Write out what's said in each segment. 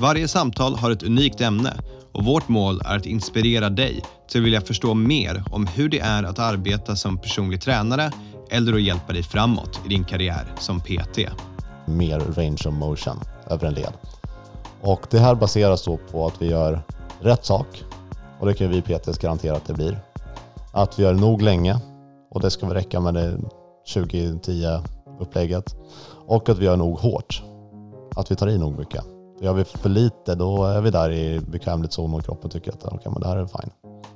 Varje samtal har ett unikt ämne och vårt mål är att inspirera dig till att vilja förstå mer om hur det är att arbeta som personlig tränare eller att hjälpa dig framåt i din karriär som PT. mer range of motion över en led. Och det här baseras då på att vi gör rätt sak och det kan vi PTs garantera att det blir. Att vi gör nog länge och det ska väl räcka med det 2010 upplägget. Och att vi gör nog hårt. Att vi tar i nog mycket. Gör vi för lite då är vi där i bekvämlighetszon och kroppen tycker att okay, men det här är fine.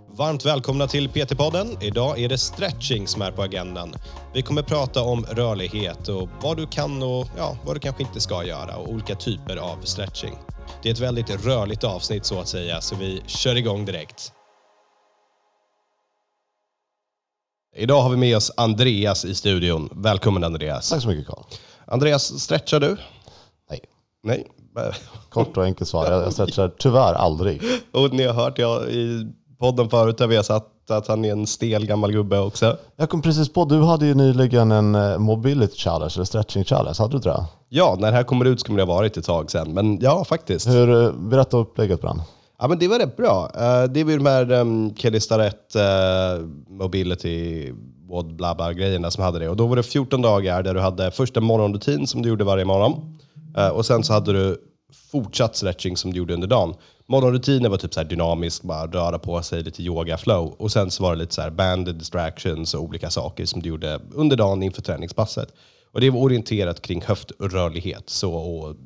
Varmt välkomna till PT-podden. Idag är det stretching som är på agendan. Vi kommer prata om rörlighet och vad du kan och ja, vad du kanske inte ska göra och olika typer av stretching. Det är ett väldigt rörligt avsnitt så att säga, så vi kör igång direkt. Idag har vi med oss Andreas i studion. Välkommen Andreas. Tack så mycket Karl. Andreas, stretchar du? Nej, kort och enkelt svar. Jag stretchar tyvärr aldrig. Och ni har hört jag i podden förut där vi har satt att han är en stel gammal gubbe också. Jag kom precis på, du hade ju nyligen en eh, mobility challenge, eller stretching challenge, hade du inte det? Ja, när det här kommer ut så kommer det ha varit ett tag sedan. Men ja, faktiskt. Hur, eh, berätta upplägget den. Ja, men det var rätt bra. Eh, det var ju de här um, Kelly Starrett Mobility WOD bla bla grejerna som hade det. Och då var det 14 dagar där du hade först en morgonrutin som du gjorde varje morgon. Eh, och sen så hade du fortsatt stretching som du gjorde under dagen. Morgonrutinen var typ så här dynamisk, bara röra på sig, lite yoga flow. Och sen så var det lite så här banded distractions och olika saker som du gjorde under dagen inför träningspasset. Och det var orienterat kring höftrörlighet. Så, och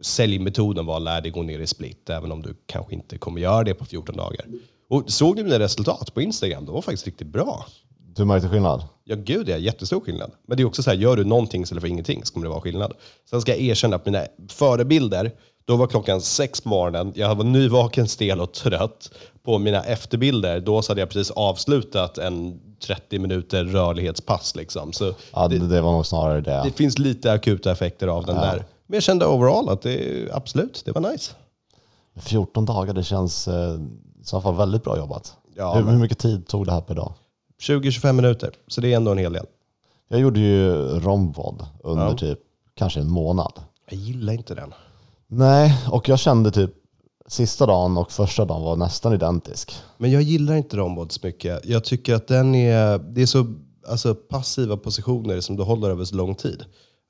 säljmetoden var lär dig gå ner i split, även om du kanske inte kommer göra det på 14 dagar. Och såg ni mina resultat på Instagram? De var faktiskt riktigt bra. Du märkte skillnad? Ja, gud det är jättestor skillnad. Men det är också så här, gör du någonting istället för ingenting så kommer det vara skillnad. Sen ska jag erkänna att mina förebilder, då var klockan sex på morgonen, jag var nyvaken, stel och trött. På mina efterbilder, då så hade jag precis avslutat en 30 minuter rörlighetspass. Liksom. Så Ja, det, det, var nog snarare det. det finns lite akuta effekter av den där. Men jag kände overall att det absolut, det var nice. 14 dagar, det känns eh, i så fall väldigt bra jobbat. Ja, hur, men- hur mycket tid tog det här per dag? 20-25 minuter, så det är ändå en hel del. Jag gjorde ju romvod under Ja. typ kanske en månad. Jag gillar inte den. Nej, och jag kände typ sista dagen och första dagen var nästan identisk. Men jag gillar inte rombod så mycket. Jag tycker att den är, det är så alltså, passiva positioner som du håller över så lång tid.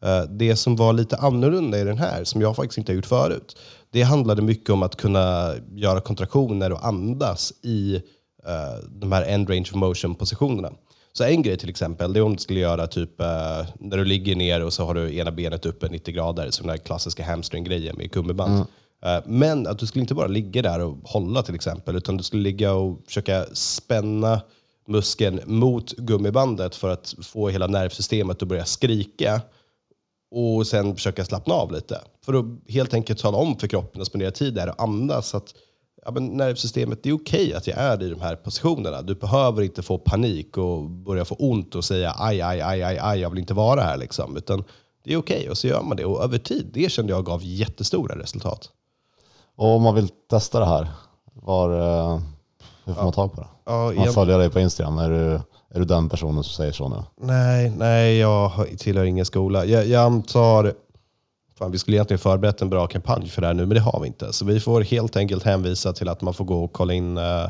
Eh, Det som var lite annorlunda i den här, som jag faktiskt inte har gjort förut, det handlade mycket om att kunna göra kontraktioner och andas i eh, de här end range of motion positionerna. Så en grej till exempel, det är om du skulle göra typ eh, när du ligger ner och så har du ena benet uppe 90 grader, som den här klassiska hamstring-grejen med gummiband. Eh, Men att du skulle inte bara ligga där och hålla till exempel, utan du skulle ligga och försöka spänna muskeln mot gummibandet för att få hela nervsystemet att börja skrika och sen försöka slappna av lite. För att helt enkelt tala om för kroppen att spendera tid där och andas att ja, men nervsystemet, det är okej att jag är i de här positionerna. Du behöver inte få panik och börja få ont och säga aj, aj, aj, aj, aj jag vill inte vara här. Liksom. Utan det är okej och så gör man det. Och över tid, det kände jag gav jättestora resultat. Och om man vill testa det här, var, eh, hur får man tag på det? Ja, Man igen- följer dig på Instagram, är du, är du den personen som säger så nu? Nej, nej, jag tillhör ingen skola. Jag, jag antar... Fan, vi skulle egentligen förberett en bra kampanj för det här nu, men det har vi inte. Så vi får helt enkelt hänvisa till att man får gå och kolla in... eh,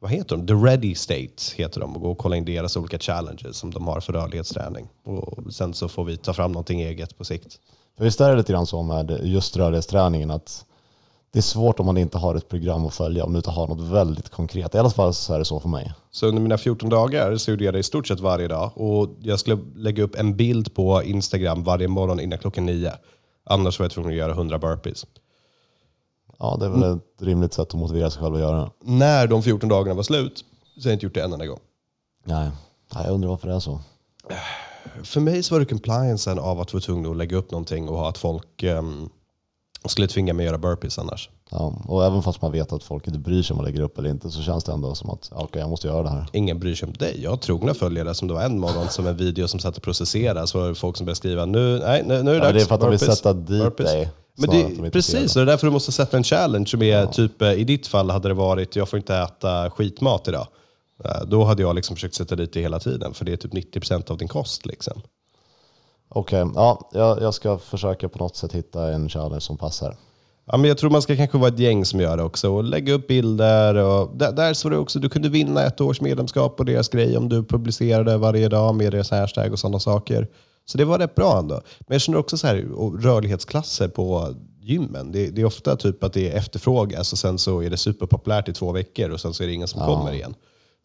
vad heter de? The Ready State heter de. Och gå och kolla in deras olika challenges som de har för rörlighetsträning. Och sen så får vi ta fram någonting eget på sikt. För visst är det lite grann så med just rörlighetsträningen att det är svårt om man inte har ett program att följa, om du inte har något väldigt konkret. I alla fall så är det så för mig. Så under mina 14 dagar så gjorde jag det i stort sett varje dag. Och jag skulle lägga upp en bild på Instagram varje morgon innan klockan nio. Annars var jag tvungen att göra 100 burpees. Ja, det är väl ett rimligt sätt att motivera sig själv att göra det. när de 14 dagarna var slut så har jag inte gjort det en enda gång. Nej, Nej, jag undrar varför det är så. För mig så var det compliancen av att vara tvungen att lägga upp någonting och ha att folk ehm, skulle tvinga mig att göra burpees annars. Ja, och även fast man vet att folk inte bryr sig om man lägger upp eller inte så känns det ändå som att ja, okej, jag måste göra det här. Ingen bryr sig om dig. Jag har trogna följare som det var en morgon som en video som satt och processerade så var det folk som började skriva nu, nej, nu, nu är det Ja, dags. det är för att de vill burpees, sätta dit burpees." dig. Men de det, precis, och det är därför du måste sätta en challenge som är typ, eh, i ditt fall hade det varit, jag får inte äta skitmat idag. Eh, Då hade jag liksom försökt sätta dit det hela tiden, för det är typ 90% av din kost. Liksom. Okej, ja, jag, jag ska försöka på något sätt hitta en challenge som passar. Ja, men jag tror man ska kanske vara ett gäng som gör det också och lägga upp bilder. Och där, där så det också, du kunde vinna ett års medlemskap på deras grej om du publicerade varje dag med deras hashtag och sådana saker. Så det var rätt bra ändå. Men jag känner också så här, rörlighetsklasser på gymmen. Det, det är ofta typ att det efterfrågas och sen så är det superpopulärt i två veckor och sen så är det ingen som kommer igen.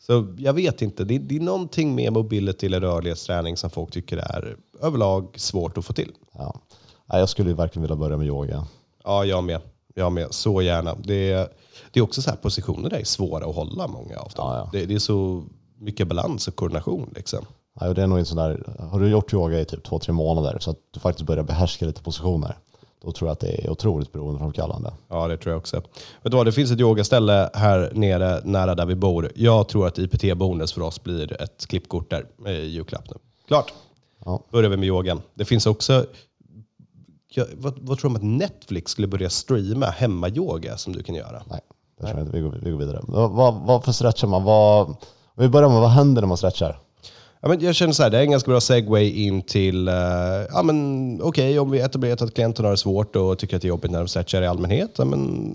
Så jag vet inte, det, det är någonting med mobility eller rörlighetsträning som folk tycker är överlag svårt att få till. Ja. Jag skulle verkligen vilja börja med yoga. Ja, jag med. Jag med. Så gärna. Det är, det är också så här positioner där är svåra att hålla, många av dem. Ja, ja. Det, det är så mycket balans och koordination. Liksom. Ja, det är nog en sån där, har du gjort yoga i typ två, tre månader så att du faktiskt börjar behärska lite positioner, då tror jag att det är otroligt beroendeframkallande. Ja, det tror jag också. Vet du vad, det finns ett yogaställe här nere nära där vi bor. Jag tror att IPT-bonus för oss blir ett klippkort där i julklapp nu. Klart. Ja. Börjar vi med yogan. Det finns också, jag, vad, vad tror du om att Netflix skulle börja streama hemma-yoga som du kan göra? Nej, det tror jag inte. Vi går, vi går vidare. Vad, vad, vad för stretchar man? Vad, vi börjar med vad händer när man stretchar? Ja, men jag känner så här, det är en ganska bra segway in till, uh, ja men okej, om vi etablerat att klienten har det svårt och tycker att det är jobbigt när de stretchar i allmänhet, ja, men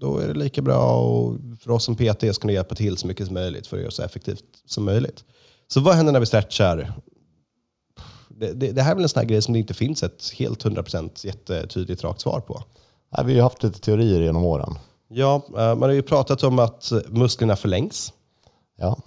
då är det lika bra och för oss som PT ska kunna hjälpa till så mycket som möjligt för att göra så effektivt som möjligt. Så vad händer när vi stretchar? Det, det, det här är väl en sån här grej som det inte finns ett helt 100% jättetydligt rakt svar på. Nej, vi har haft lite teorier genom åren. Ja, eh, man har ju pratat om att musklerna förlängs. Ja.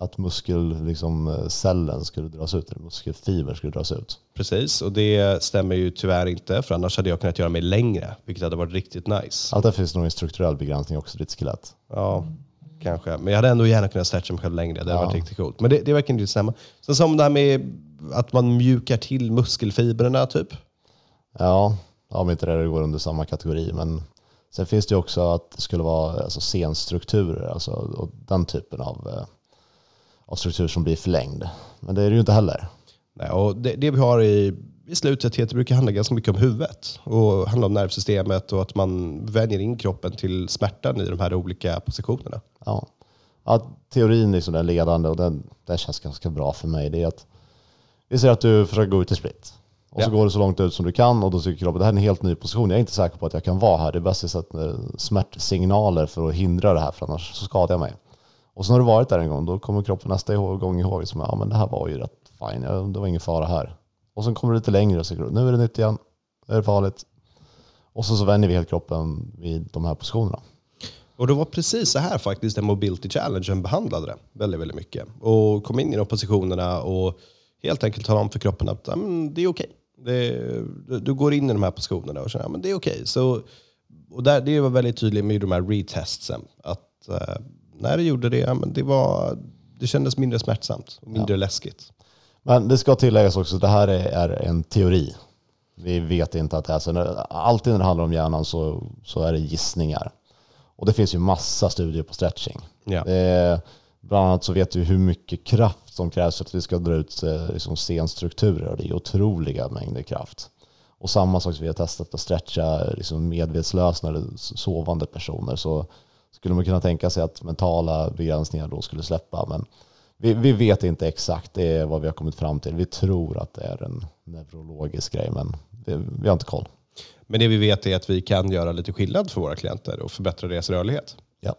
Att muskelcellen liksom, cellen skulle dras ut, eller muskelfiber skulle dras ut. Precis, och det stämmer ju tyvärr inte, för annars hade jag kunnat göra mig längre, vilket hade varit riktigt nice. Allt det finns nog en strukturell begränsning också i ditt skelett. Ja, kanske. Men jag hade ändå gärna kunnat stretcha mig själv längre, det hade Ja. varit riktigt coolt. Men det, det verkar inte stämma. Sen som det här med att man mjukar till muskelfibrerna typ. Ja, om inte det går under samma kategori. Men sen finns det ju också att det skulle vara alltså, senstrukturer, alltså, och den typen av, eh, av struktur som blir förlängd. Men det är det ju inte heller. Nej, och det, det vi har i, i det brukar handla ganska mycket om huvudet och handla om nervsystemet och att man vänjer in kroppen till smärtan i de här olika positionerna. Ja. Ja, teorin liksom den ledande och den, den känns ganska bra för mig. Det är att vi säger att du försöker gå ut i split. Och så Ja. går du så långt ut som du kan och då tycker kroppen det här är en helt ny position. Jag är inte säker på att jag kan vara här. Det är bäst att sätta smärtsignaler för att hindra det här för annars så skadar jag mig. Och så har du varit där en gång, då kommer kroppen nästa gång ihåg som ja men det här var ju rätt fine, ja, det var ingen fara här. Och sen kommer du lite längre och så nu är det nytt igen, nu är det farligt. Och så, så vänjer vi helt kroppen vid de här positionerna. Och det var precis så här faktiskt den Mobility Challengen behandlade det väldigt, väldigt mycket. Och kom in i de positionerna och helt enkelt talade om för kroppen att men det är okej. Okay. du, går in i de här positionerna och känner att ja, men det är okej. Så, och där, det var väldigt tydligt med de här retestsen. Att eh, när du gjorde det, ja, men det, var, det kändes mindre smärtsamt och mindre läskigt. Men det ska tilläggas också att det här är, en teori. Vi vet inte att det är så. Alltid när det handlar om hjärnan så, så är det gissningar. Och det finns ju massa studier på stretching. Ja. Det bland annat så vet vi hur mycket kraft som krävs för att vi ska dra ut eh, liksom stenstrukturer. Det är otroliga mängder kraft. Och samma sak som vi har testat att stretcha liksom medvetslösa eller sovande personer så skulle man kunna tänka sig att mentala begränsningar då skulle släppa. Men vi, vi vet inte exakt, det är vad vi har kommit fram till. Vi tror att det är en neurologisk grej, men vi, vi har inte koll. Men det vi vet är att vi kan göra lite skillnad för våra klienter och förbättra deras rörlighet. Ja.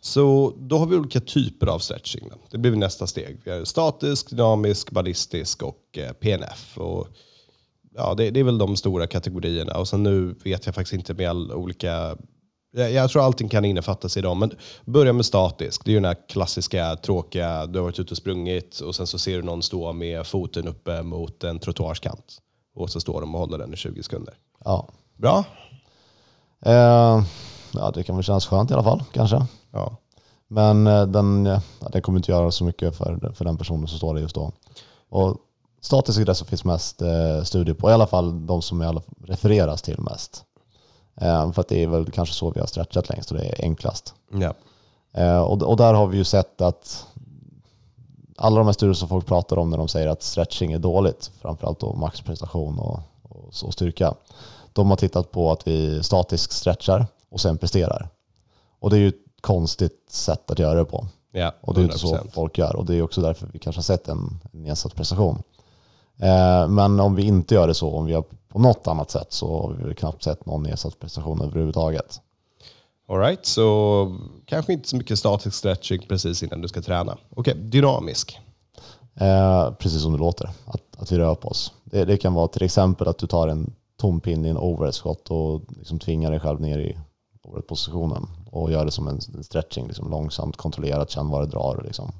Så då har vi olika typer av stretching. Det blir nästa steg. Vi har statisk, dynamisk, ballistisk och eh, PNF. Och ja, det, det är väl de stora kategorierna. Och sen nu vet jag faktiskt inte med all olika... Jag, jag tror allting kan innefattas i dem. Men börja med statisk. Det är ju den här klassiska, tråkiga, du har varit ute och sprungit och sen så ser du någon stå med foten uppe mot en trottoarskant. Och så står de och håller den i 20 sekunder. Ja. Bra? Eh, ja, det kan väl kännas skönt i alla fall, kanske. Ja. Men eh, den, ja, den kommer inte göra så mycket för, för den personen som står där just då. Och statisk regress finns mest eh, studier på, i alla fall de som refereras till mest. Eh, för att det är väl kanske så vi har stretchat längst och det är enklast. Ja. Eh, och, och där har vi ju sett att alla de här studier som folk pratar om när de säger att stretching är dåligt, framförallt då maxprestation och, och så styrka, de har tittat på att vi statiskt stretchar och sen presterar. Och det är ju ett konstigt sätt att göra det på. Ja, Och det är inte så 100%. folk gör. Och det är också därför vi kanske har sett en, en nedsatt prestation. Eh, men om vi inte gör det så, om vi gör på något annat sätt så har vi knappt sett någon nedsatt prestation överhuvudtaget. All right, så kanske inte så mycket statisk stretching precis innan du ska träna. Okej, dynamisk. Eh, precis som det låter, att, att vi rör på oss. Det, det kan vara till exempel att du tar en tom pinne i en overhead-skott och liksom tvingar dig själv ner i overhead-positionen och gör det som en stretching, liksom långsamt, kontrollerat, känn vad det drar liksom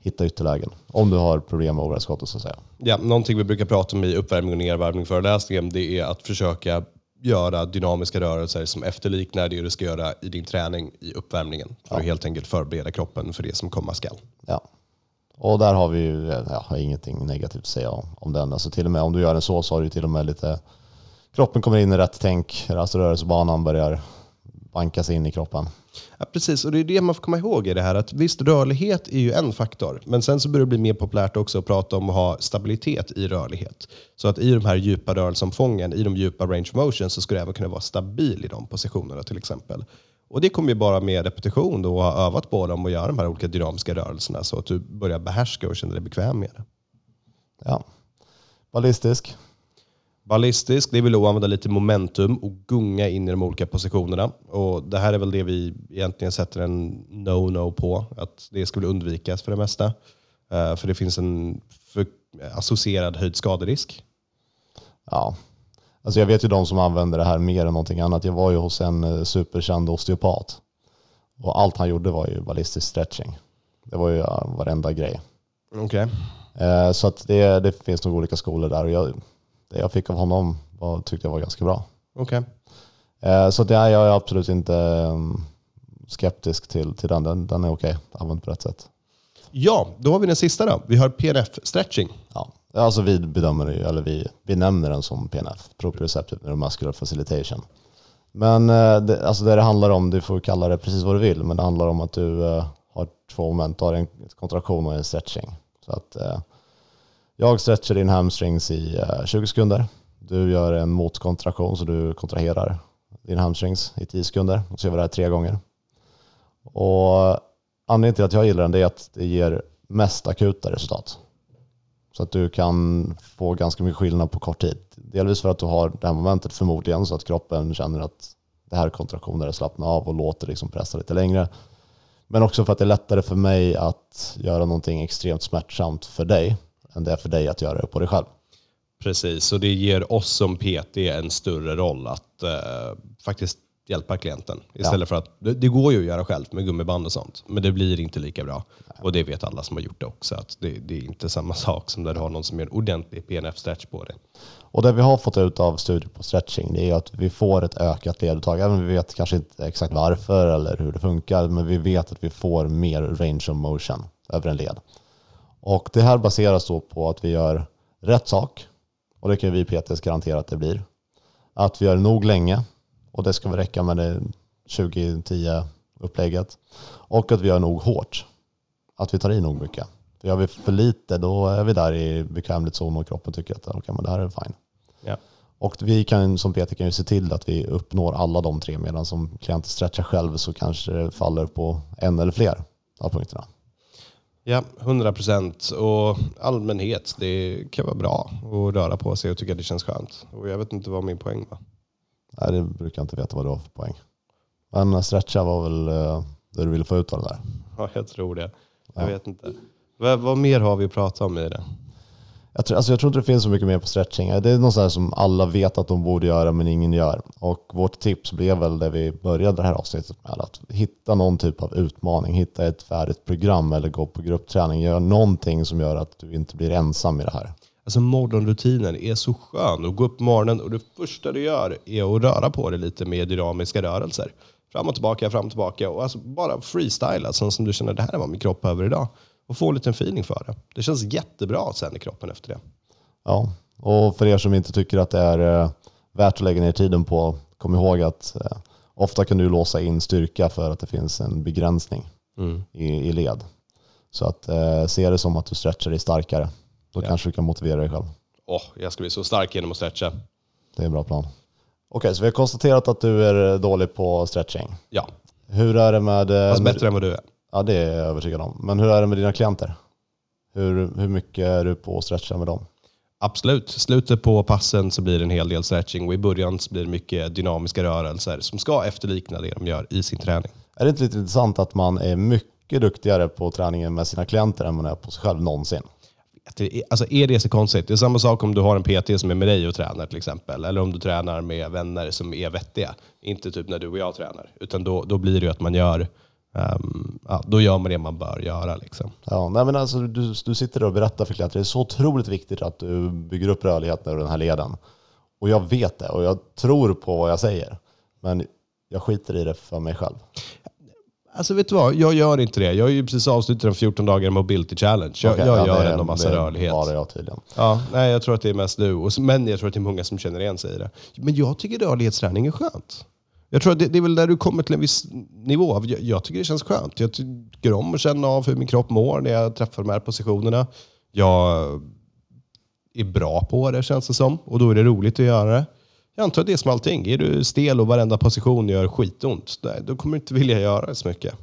hitta ytterlägen. Om du har problem med overhead-skottet så att säga. Ja, någonting vi brukar prata om i uppvärmning och nedvärmning föreläsningen det är att försöka göra dynamiska rörelser som efterliknar det du ska göra i din träning i uppvärmningen. För att helt enkelt förbereda kroppen för det som komma skall. Ja. Och där har vi ju ja, har ingenting negativt att säga om, om den. Alltså till och med om du gör en så så har du till och med lite, kroppen kommer in i rätt tänk, alltså rörelsebanan börjar banka sig in i kroppen. Ja, precis, och det är det man får komma ihåg i det här. Att visst, rörlighet är ju en faktor, men sen så börjar det bli mer populärt också att prata om att ha stabilitet i rörlighet. Så att i de här djupa rörelseomfången, i de djupa range of motion, så ska du även kunna vara stabil i de positionerna till exempel. Och det kommer ju bara med repetition då, och ha övat på dem och göra de här olika dynamiska rörelserna så att du börjar behärska och känner dig bekväm med det. Ja. Ballistisk. Ballistisk, det vill då använda lite momentum och gunga in i de olika positionerna. Och det här är väl det vi egentligen sätter en no-no på. Att det skulle undvikas för det mesta. Eh, för det finns en för, associerad höjd skaderisk. Ja. Alltså jag vet ju de som använder det här mer än någonting annat. Jag var ju hos en eh, superkänd osteopat. Och allt han gjorde var ju ballistisk stretching. Det var ju varenda grej. Okej. Eh, Så att det, det finns nog olika skolor där. Och jag, det jag fick av honom var, tyckte jag var ganska bra. Okej. Eh, Så att jag jag är absolut inte mm, skeptisk till, till den. Den, den är okej, använd på rätt sätt. Ja, då har vi den sista då. Vi har PNF-stretching. Ja. Alltså vi bedömer det eller vi, vi nämner den som PNF, proprioceptive neuromuscular facilitation. Men eh, det, alltså det det handlar om, du får kalla det precis vad du vill, men det handlar om att du eh, har två moment, du har en kontraktion och en stretching. Så att eh, jag stretchar din hamstrings i eh, 20 sekunder. Du gör en motkontraktion så du kontraherar din hamstrings i 10 sekunder. Och så gör vi det här tre gånger. Och anledningen till att jag gillar den är att det ger mest akuta resultat. Så att du kan få ganska mycket skillnad på kort tid. Delvis för att du har det här momentet förmodligen så att kroppen känner att det här kontraktioner är slappna av och låter liksom pressa lite längre. Men också för att det är lättare för mig att göra någonting extremt smärtsamt för dig än det är för dig att göra det på dig själv. Precis, och det ger oss som PT en större roll att eh, faktiskt hjälpa klienten. Istället för att, det, det går ju att göra själv med gummiband och sånt, men det blir inte lika bra. Och det vet alla som har gjort det också, att det, det är inte samma sak som när du har någon som gör en ordentlig PNF-stretch på det. Och det vi har fått ut av studier på stretching det är att vi får ett ökat leduttag. Även om vi vet kanske inte exakt varför eller hur det funkar. Men vi vet att vi får mer range of motion över en led. Och det här baseras då på att vi gör rätt sak. Och det kan vi PTs garantera att det blir. Att vi gör nog länge. Och det ska väl räcka med det 2010 upplägget. Och att vi gör nog hårt. Att vi tar i nog mycket. För gör vi för lite då är vi där i bekvämlighetszon och kroppen tycker att okay, men det här är fine. Ja. Och vi kan som PT kan ju se till att vi uppnår alla de tre medan som klienten stretchar själv så kanske det faller på en eller fler av punkterna. Ja, 100 procent. Och allmänhet, det kan vara bra att röra på sig och tycka det känns skönt. Och jag vet inte vad min poäng var. Nej, det brukar jag inte veta vad det var för poäng. Men stretcha var väl eh, det du ville få ut av det där. Ja, jag tror det. Jag Ja. vet inte. Vad, vad mer har vi att prata om i det? Jag tror, alltså jag tror inte det finns så mycket mer på stretching. Det är något så här som alla vet att de borde göra men ingen gör. Och vårt tips blev väl det vi började det här avsnittet med. Att hitta någon typ av utmaning, hitta ett färdigt program eller gå på gruppträning. Gör någonting som gör att du inte blir ensam i det här. Alltså morgonrutinen är så skön. Att gå upp på morgonen och det första du gör är att röra på dig lite med dynamiska rörelser. Fram och tillbaka, fram och tillbaka. Och alltså bara freestyla, sånt som du känner det här är vad min kropp behöver idag. Och få en liten feeling för det. Det känns jättebra sen i kroppen efter det. Ja, och för er som inte tycker att det är eh, värt att lägga ner tiden på, kom ihåg att eh, ofta kan du låsa in styrka för att det finns en begränsning Mm. i, i led. Så att eh, se det som att du stretchar dig starkare. Då Ja. kanske du kan motivera dig själv. Åh, jag ska bli så stark genom att stretcha. Det är en bra plan. Okej, så vi har konstaterat att du är dålig på stretching. Ja, Hur är det med... eh, fast bättre än vad du är. Ja, det är jag övertygad om. Men hur är det med dina klienter? Hur, hur mycket är du på att stretcha med dem? Absolut. Slutet på passen så blir det en hel del stretching och i början så blir det mycket dynamiska rörelser som ska efterlikna det de gör i sin träning. Är det inte lite intressant att man är mycket duktigare på träningen med sina klienter än man är på sig själv någonsin? Är- Alltså är det så konstigt? Det är samma sak om du har en PT som är med dig och tränar till exempel. Eller om du tränar med vänner som är vettiga. Inte typ när du och jag tränar. Utan då, då blir det ju att man gör, ehm, ja, då gör man det man bör göra. Liksom. Ja, nej men alltså, du, du sitter och berättar för klienter, det är så otroligt viktigt att du bygger upp rörligheten över den här leden. Och jag vet det och jag tror på vad jag säger. Men jag skiter i det för mig själv. Alltså vet du vad? Jag gör inte det. Jag har ju precis avslutat en 14 dagar mobility challenge. Jag, Okej, jag ja, gör det ändå massa det rörlighet. Bara jag tydligen. Ja, nej, jag tror att det är mest du. Men jag tror att det är många som känner igen sig i det. Men jag tycker rörlighetsträning är skönt. Jag tror att det, det är väl där du kommer till en viss nivå. av- Jag, jag tycker det känns skönt. Jag tycker om att känna av hur min kropp mår när jag träffar de här positionerna. Jag är bra på det känns det som. Och då är det roligt att göra det. Jag antar att det är som allting. Är du stel och varenda position gör skitont, nej, då kommer du inte vilja göra det så mycket.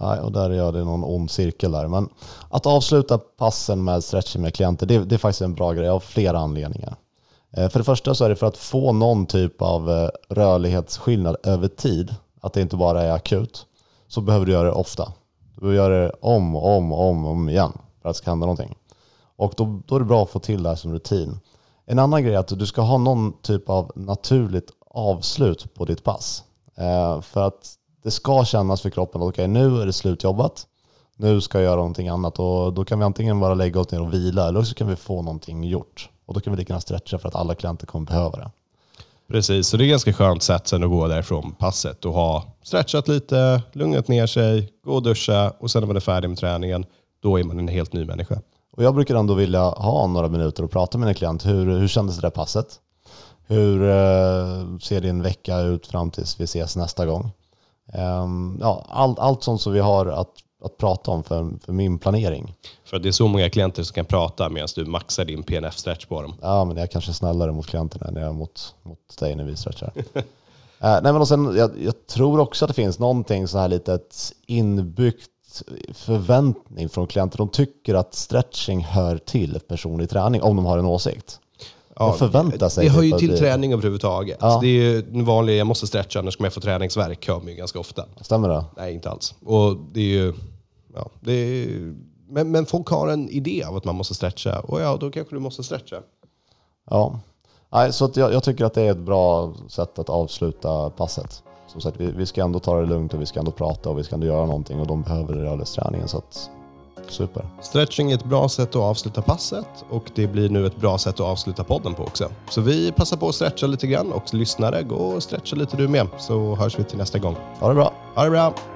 Nej, och där gör det någon ond cirkel där. Men att avsluta passen med stretching med klienter, det, det är faktiskt en bra grej av flera anledningar. Eh, för det första så är det för att få någon typ av eh, rörlighetsskillnad över tid, att det inte bara är akut, så behöver du göra det ofta. Du behöver göra det om och om och om, om igen för att det ska hända någonting. Och då, då är det bra att få till det här som rutin. En annan grej är att du ska ha någon typ av naturligt avslut på ditt pass. Eh, för att det ska kännas för kroppen att okej, nu är det slutjobbat. Nu ska jag göra någonting annat och då kan vi antingen bara lägga oss ner och vila eller så kan vi få någonting gjort. Och då kan vi lika gärna stretcha för att alla klienter kommer behöva det. Precis, så det är ganska skönt sätt sen att gå därifrån passet och ha stretchat lite, lugnat ner sig, gå och duscha och sen när man är färdig med träningen, då är man en helt ny människa. Och jag brukar ändå vilja ha några minuter och prata med en klient. Hur, hur kändes det där passet? Hur eh, ser din vecka ut fram tills vi ses nästa gång? Ehm, ja, allt, allt sånt som vi har att, att prata om för, för min planering. För att det är så många klienter som kan prata medan du maxar din PNF-stretch på dem. Ja, men jag är kanske snällare mot klienterna än jag är mot, mot dig när vi stretchar. Eh, nej, men och sen, jag, jag tror också att det finns någonting så här litet inbyggt förväntning från klienter. De tycker att stretching hör till personlig träning om de har en åsikt. De förväntar sig Det hör typ ju att till det- träning överhuvudtaget. Ja. Det är ju den vanliga, jag måste stretcha annars kommer jag få träningsvärk, hör man ju ganska ofta. Stämmer det? Nej, inte alls. Och det är ju, ja, det men, men folk har en idé av att man måste stretcha och ja, då kanske du måste stretcha. Ja. Nej, så jag, jag tycker att det är ett bra sätt att avsluta passet. Som sagt, vi, vi ska ändå ta det lugnt och vi ska ändå prata och vi ska ändå göra någonting och de behöver rörlighetsträningen. Så att, super. Stretching är ett bra sätt att avsluta passet och det blir nu ett bra sätt att avsluta podden på också. Så vi passar på att stretcha lite grann och lyssnare, gå och stretcha lite du med så hörs vi till nästa gång. Ha det bra. Ha det bra!